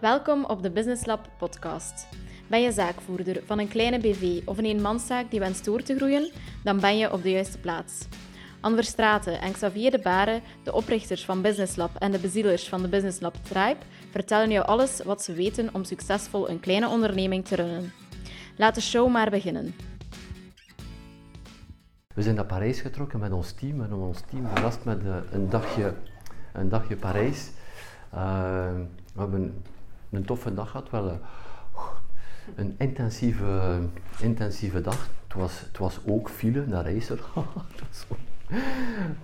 Welkom op de Business Lab podcast. Ben je zaakvoerder van een kleine BV of een eenmanszaak die wenst door te groeien? Dan ben je op de juiste plaats. Anver Straten en Xavier de Bare, de oprichters van Business Lab en de bezielers van de Business Lab Tribe, vertellen jou alles wat ze weten om succesvol een kleine onderneming te runnen. Laat de show maar beginnen. We zijn naar Parijs getrokken met ons team en ons team verrast met eh, een dagje, een dagje Parijs. Uh, we hebben een toffe dag gehad, wel een intensieve, intensieve dag. Het was, het was ook file naar Reizer.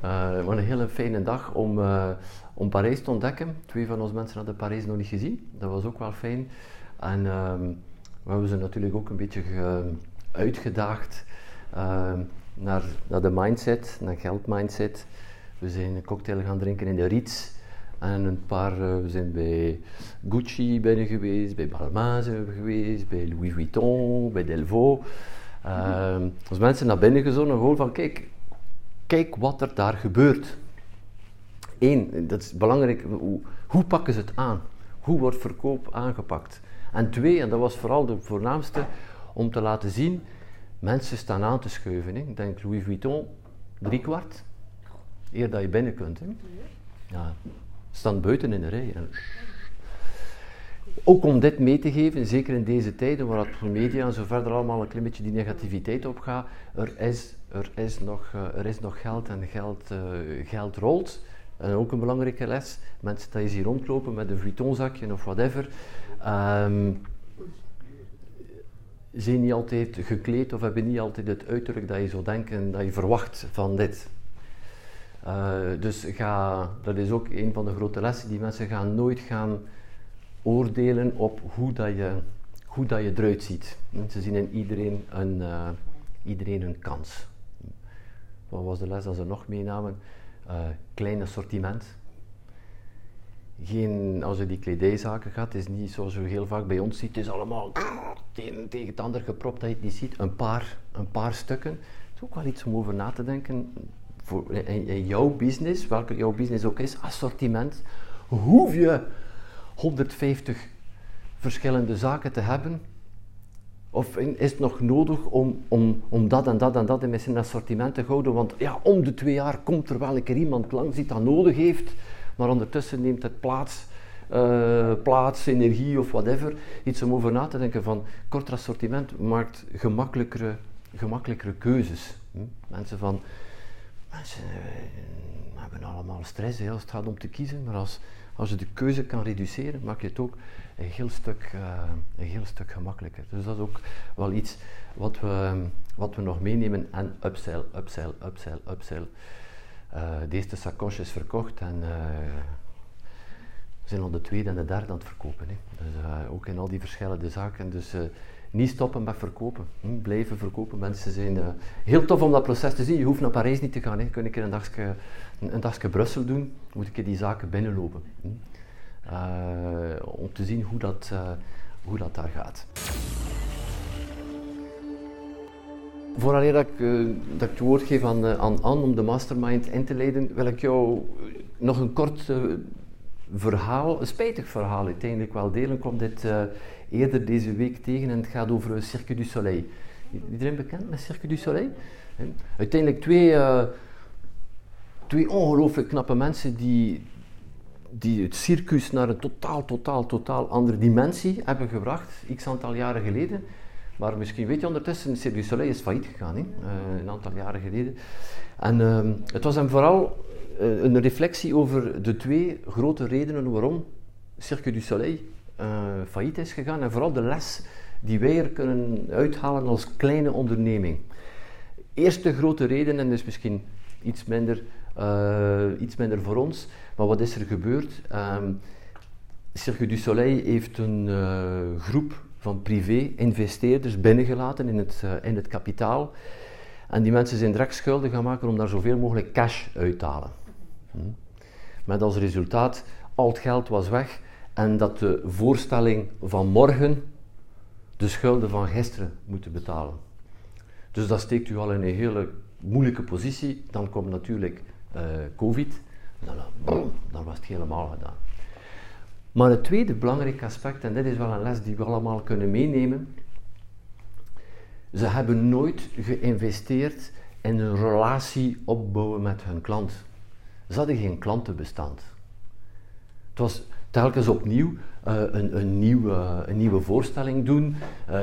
het was een hele fijne dag om, om Parijs te ontdekken. Twee van onze mensen hadden Parijs nog niet gezien. Dat was ook wel fijn. En ehm, we hebben ze natuurlijk ook een beetje uitgedaagd ehm, naar, naar de mindset, naar geldmindset. We zijn een cocktail gaan drinken in de Riets. En een paar, uh, we zijn bij Gucci binnen geweest, bij Balmain zijn we geweest, bij Louis Vuitton, bij Delvaux. Uh, als mensen naar binnen gezonden, gewoon van kijk, kijk wat er daar gebeurt. Eén, dat is belangrijk, hoe, hoe pakken ze het aan? Hoe wordt verkoop aangepakt? En twee, en dat was vooral de voornaamste, om te laten zien, mensen staan aan te schuiven. Ik denk Louis Vuitton, drie kwart, eer dat je binnen kunt. Hè. Ja, staan buiten in de rij. Ook om dit mee te geven, zeker in deze tijden waar het media en zo verder allemaal een klein beetje die negativiteit opgaat, er is, er is, nog, uh, er is nog geld en geld, uh, geld rolt. En ook een belangrijke les, mensen die hier rondlopen met een Vuittonzakje of whatever, um, zijn niet altijd gekleed of hebben niet altijd het uiterlijk dat je zou denken, dat je verwacht van dit. Uh, dus ga, dat is ook een van de grote lessen, die mensen gaan nooit gaan oordelen op hoe dat je, hoe dat je eruit ziet. Ze zien in iedereen een, uh, iedereen een kans. Wat was de les dat ze nog meenamen? Uh, klein assortiment. Geen, als je die kledijzaken gaat, is niet zoals je heel vaak bij ons ziet, het is allemaal tegen, tegen het ander gepropt dat je het niet ziet. Een paar, een paar stukken. Het is ook wel iets om over na te denken. Voor, in, jouw business, welke jouw business ook is, assortiment, hoef je 150 verschillende zaken te hebben? Of is het nog nodig om, om, om dat en dat en dat in zijn assortiment te houden? Want ja, om de twee jaar komt er wel een keer iemand langs die dat nodig heeft, maar ondertussen neemt het plaats, uh, plaats energie of whatever. Iets om over na te denken van korter assortiment maakt gemakkelijkere, gemakkelijkere keuzes. Hm? Mensen van, mensen uh, hebben allemaal stress hè, als het gaat om te kiezen, maar als, als je de keuze kan reduceren, maak je het ook een heel stuk, uh, een heel stuk gemakkelijker. Dus dat is ook wel iets wat we, wat we nog meenemen en upsell, upsell, upsell, upsell. Uh, deze sacoche is verkocht en we zijn al de tweede en de derde aan het verkopen. Hè. Dus ook in al die verschillende zaken. Dus niet stoppen met verkopen. Hm, blijven verkopen. Mensen zijn uh, heel tof om dat proces te zien. Je hoeft naar Parijs niet te gaan. Hè. Kun ik een dagje, een dagje Brussel doen, moet ik die zaken binnenlopen. Hm. Uh, om te zien hoe dat, uh, hoe dat daar gaat. Vooraleer dat ik, dat ik het woord geef aan, aan Anne om de mastermind in te leiden, wil ik jou nog een kort verhaal, een spijtig verhaal uiteindelijk wel delen. Komt dit eerder deze week tegen en het gaat over Cirque du Soleil. Iedereen bekend met Cirque du Soleil? Uiteindelijk twee, uh, twee ongelooflijk knappe mensen die, die het circus naar een totaal, totaal, totaal andere dimensie hebben gebracht, x aantal jaren geleden. Maar misschien weet je ondertussen, Cirque du Soleil is failliet gegaan, hè? Uh, een aantal jaren geleden. En uh, het was hem vooral een reflectie over de twee grote redenen waarom Cirque du Soleil failliet is gegaan. En vooral de les die wij er kunnen uithalen als kleine onderneming. Eerste grote reden, en dus misschien iets minder, uh, iets minder voor ons, maar wat is er gebeurd? Um, Cirque du Soleil heeft een uh, groep van privé-investeerders binnengelaten in het, in het kapitaal. En die mensen zijn direct schuldig gaan maken om daar zoveel mogelijk cash uit te halen. Hm. Met als resultaat, al het geld was weg en dat de voorstelling van morgen de schulden van gisteren moeten betalen. Dus dat steekt u al in een hele moeilijke positie. Dan komt natuurlijk uh, COVID. Dan, boom, dan was het helemaal gedaan. Maar het tweede belangrijke aspect, en dit is wel een les die we allemaal kunnen meenemen, ze hebben nooit geïnvesteerd in een relatie opbouwen met hun klant. Ze hadden geen klantenbestand. Het was telkens opnieuw uh, een, een, nieuwe, een nieuwe voorstelling doen. Uh,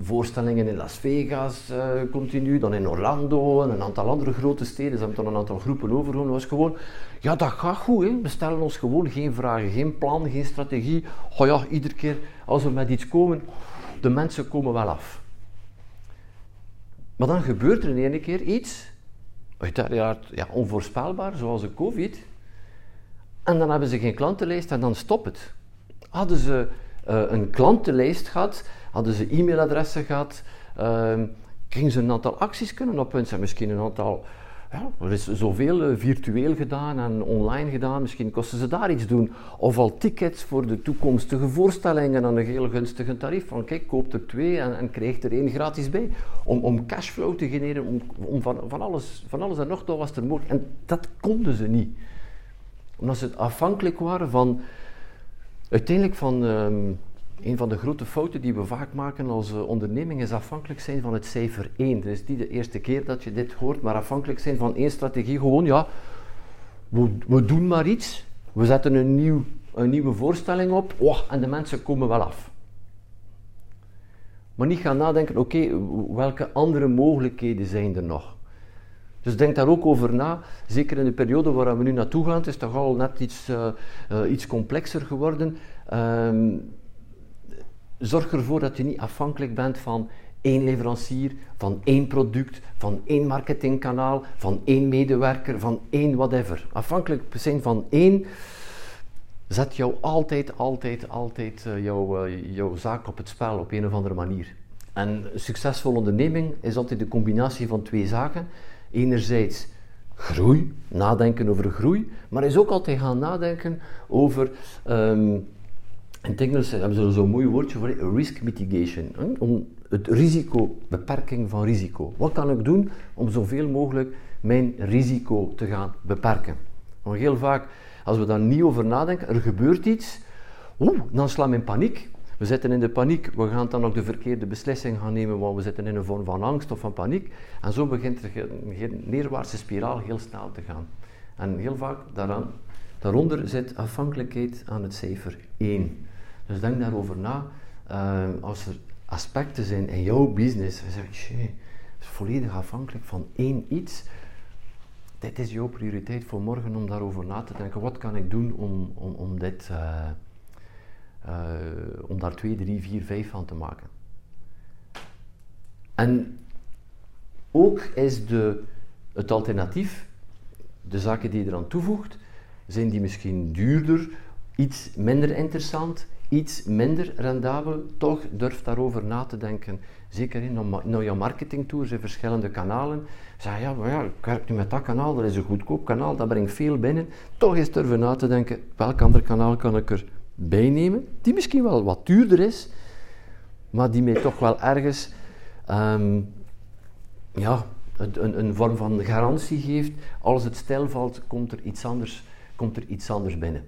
voorstellingen in Las Vegas uh, continu, dan in Orlando en een aantal andere grote steden. Ze hebben dan een aantal groepen overgenomen. was gewoon, ja dat gaat goed. Hè. We stellen ons gewoon geen vragen, geen plan, geen strategie. Oh ja, iedere keer als we met iets komen, de mensen komen wel af. Maar dan gebeurt er in één keer iets, uiteraard ja, onvoorspelbaar, zoals de COVID. En dan hebben ze geen klantenlijst en dan stopt het. Hadden ze uh, een klantenlijst gehad, hadden ze e-mailadressen gehad, uh, gingen ze een aantal acties kunnen oppunten. Misschien een aantal, ja, er is zoveel uh, virtueel gedaan en online gedaan, misschien kosten ze daar iets doen. Of al tickets voor de toekomstige voorstellingen aan een heel gunstige tarief. Van kijk, koop er twee en, en krijgt er één gratis bij. Om, om cashflow te genereren, om, om van, van, alles, van alles en nog wat was er mogelijk. En dat konden ze niet omdat ze afhankelijk waren van, uiteindelijk van, um, een van de grote fouten die we vaak maken als uh, onderneming is afhankelijk zijn van het cijfer 1. Het is niet de eerste keer dat je dit hoort, maar afhankelijk zijn van één strategie. Gewoon, ja, we, we doen maar iets, we zetten een, nieuw, een nieuwe voorstelling op oh, en de mensen komen wel af. Maar niet gaan nadenken, oké, welke andere mogelijkheden zijn er nog? Dus denk daar ook over na. Zeker in de periode waar we nu naartoe gaan. Het is toch al net iets, uh, uh, iets complexer geworden. Um, zorg ervoor dat je niet afhankelijk bent van één leverancier, van één product, van één marketingkanaal, van één medewerker, van één whatever. Afhankelijk zijn van één zet jou altijd, altijd, altijd uh, jouw, jouw zaak op het spel op een of andere manier. En een succesvolle onderneming is altijd de combinatie van twee zaken enerzijds groei, nadenken over groei, maar is ook altijd gaan nadenken over, um, in hebben ze zo'n mooi woordje voor, risk mitigation. Om het risico, beperking van risico. Wat kan ik doen om zoveel mogelijk mijn risico te gaan beperken? Want heel vaak, als we daar niet over nadenken, er gebeurt iets, oeh, dan slaan we in paniek. We zitten in de paniek, we gaan dan ook de verkeerde beslissing gaan nemen, want we zitten in een vorm van angst of van paniek. En zo begint er een neerwaartse spiraal heel snel te gaan. En heel vaak daaraan, daaronder zit afhankelijkheid aan het cijfer 1. Dus denk daarover na. Uh, als er aspecten zijn in jouw business, dan zeg je, is volledig afhankelijk van één iets. Dit is jouw prioriteit voor morgen om daarover na te denken. Wat kan ik doen om, om, om dit... Uh, uh, om daar 2, 3, 4, 5 van te maken. En ook is de, het alternatief, de zaken die je eraan toevoegt, zijn die misschien duurder, iets minder interessant, iets minder rendabel. Toch durf daarover na te denken. Zeker in naar jouw marketingtours in verschillende kanalen. Zeg ja, ja, ik werk nu met dat kanaal, dat is een goedkoop kanaal, dat brengt veel binnen. Toch eens durven na te denken, welk ander kanaal kan ik er bijnemen, die misschien wel wat duurder is, maar die mij toch wel ergens um, ja, een, een, vorm van garantie geeft. Als het stil valt, komt er iets anders, komt er iets anders binnen.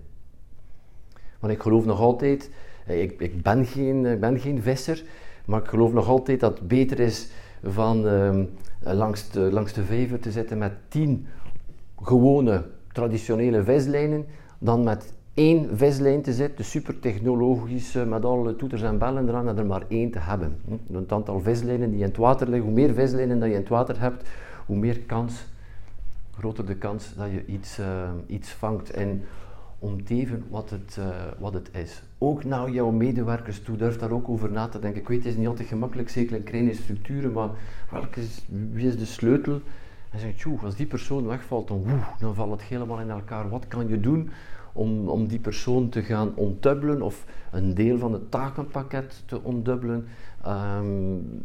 Want ik geloof nog altijd, eh, ik, ik, ben, geen, ik ben geen visser, maar ik geloof nog altijd dat het beter is van um, langs, de, langs de vijver te zitten met tien gewone traditionele vislijnen, dan met één vislijn te zetten, super technologisch, met alle toeters en bellen eraan, en er maar één te hebben. Hm? Het aantal vislijnen die in het water liggen, hoe meer vislijnen dat je in het water hebt, hoe meer kans, groter de kans dat je iets, uh, iets vangt. En om te even wat het, uh, wat het is. Ook naar jouw medewerkers toe, durf daar ook over na te denken. Ik weet, het is niet altijd gemakkelijk, zeker in kleine structuren, maar welke is, wie is de sleutel? En als die persoon wegvalt, dan, woe, dan valt het helemaal in elkaar. Wat kan je doen om, om die persoon te gaan ontdubbelen of een deel van het takenpakket te ontdubbelen. Um,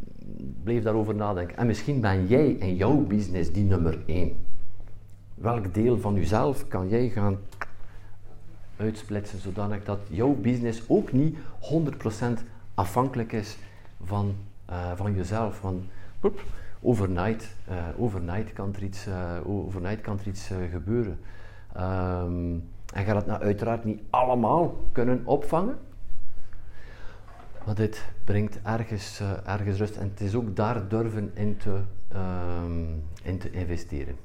blijf daarover nadenken. En misschien ben jij in jouw business die nummer één. Welk deel van jezelf kan jij gaan uitsplitsen zodanig dat jouw business ook niet 100% afhankelijk is van, uh, van jezelf. Want overnight, uh, overnight kan er iets, uh, overnight kan er iets gebeuren. Um, En gaat het nou uiteraard niet allemaal kunnen opvangen. Maar dit brengt ergens, uh, ergens rust en het is ook daar durven in te, uh, in te investeren.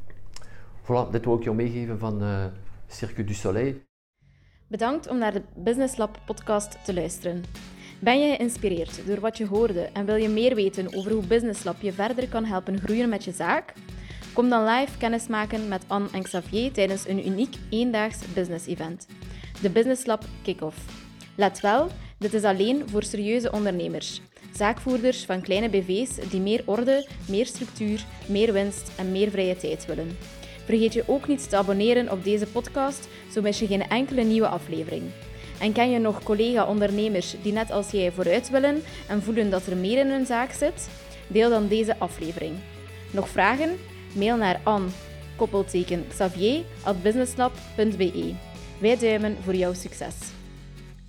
Voilà, dit wil ik jou meegeven van uh, Circuit du Soleil. Bedankt om naar de Business Lab podcast te luisteren. Ben je geïnspireerd door wat je hoorde en wil je meer weten over hoe Business Lab je verder kan helpen groeien met je zaak? Kom dan live kennismaken met Anne en Xavier tijdens een uniek eendaags business event, de Business Lab Kick-Off. Let wel, dit is alleen voor serieuze ondernemers, zaakvoerders van kleine BV's die meer orde, meer structuur, meer winst en meer vrije tijd willen. Vergeet je ook niet te abonneren op deze podcast, zo mis je geen enkele nieuwe aflevering. En ken je nog collega-ondernemers die net als jij vooruit willen en voelen dat er meer in hun zaak zit? Deel dan deze aflevering. Nog vragen? Mail naar an, koppelteken Xavier. Wij duimen voor jouw succes.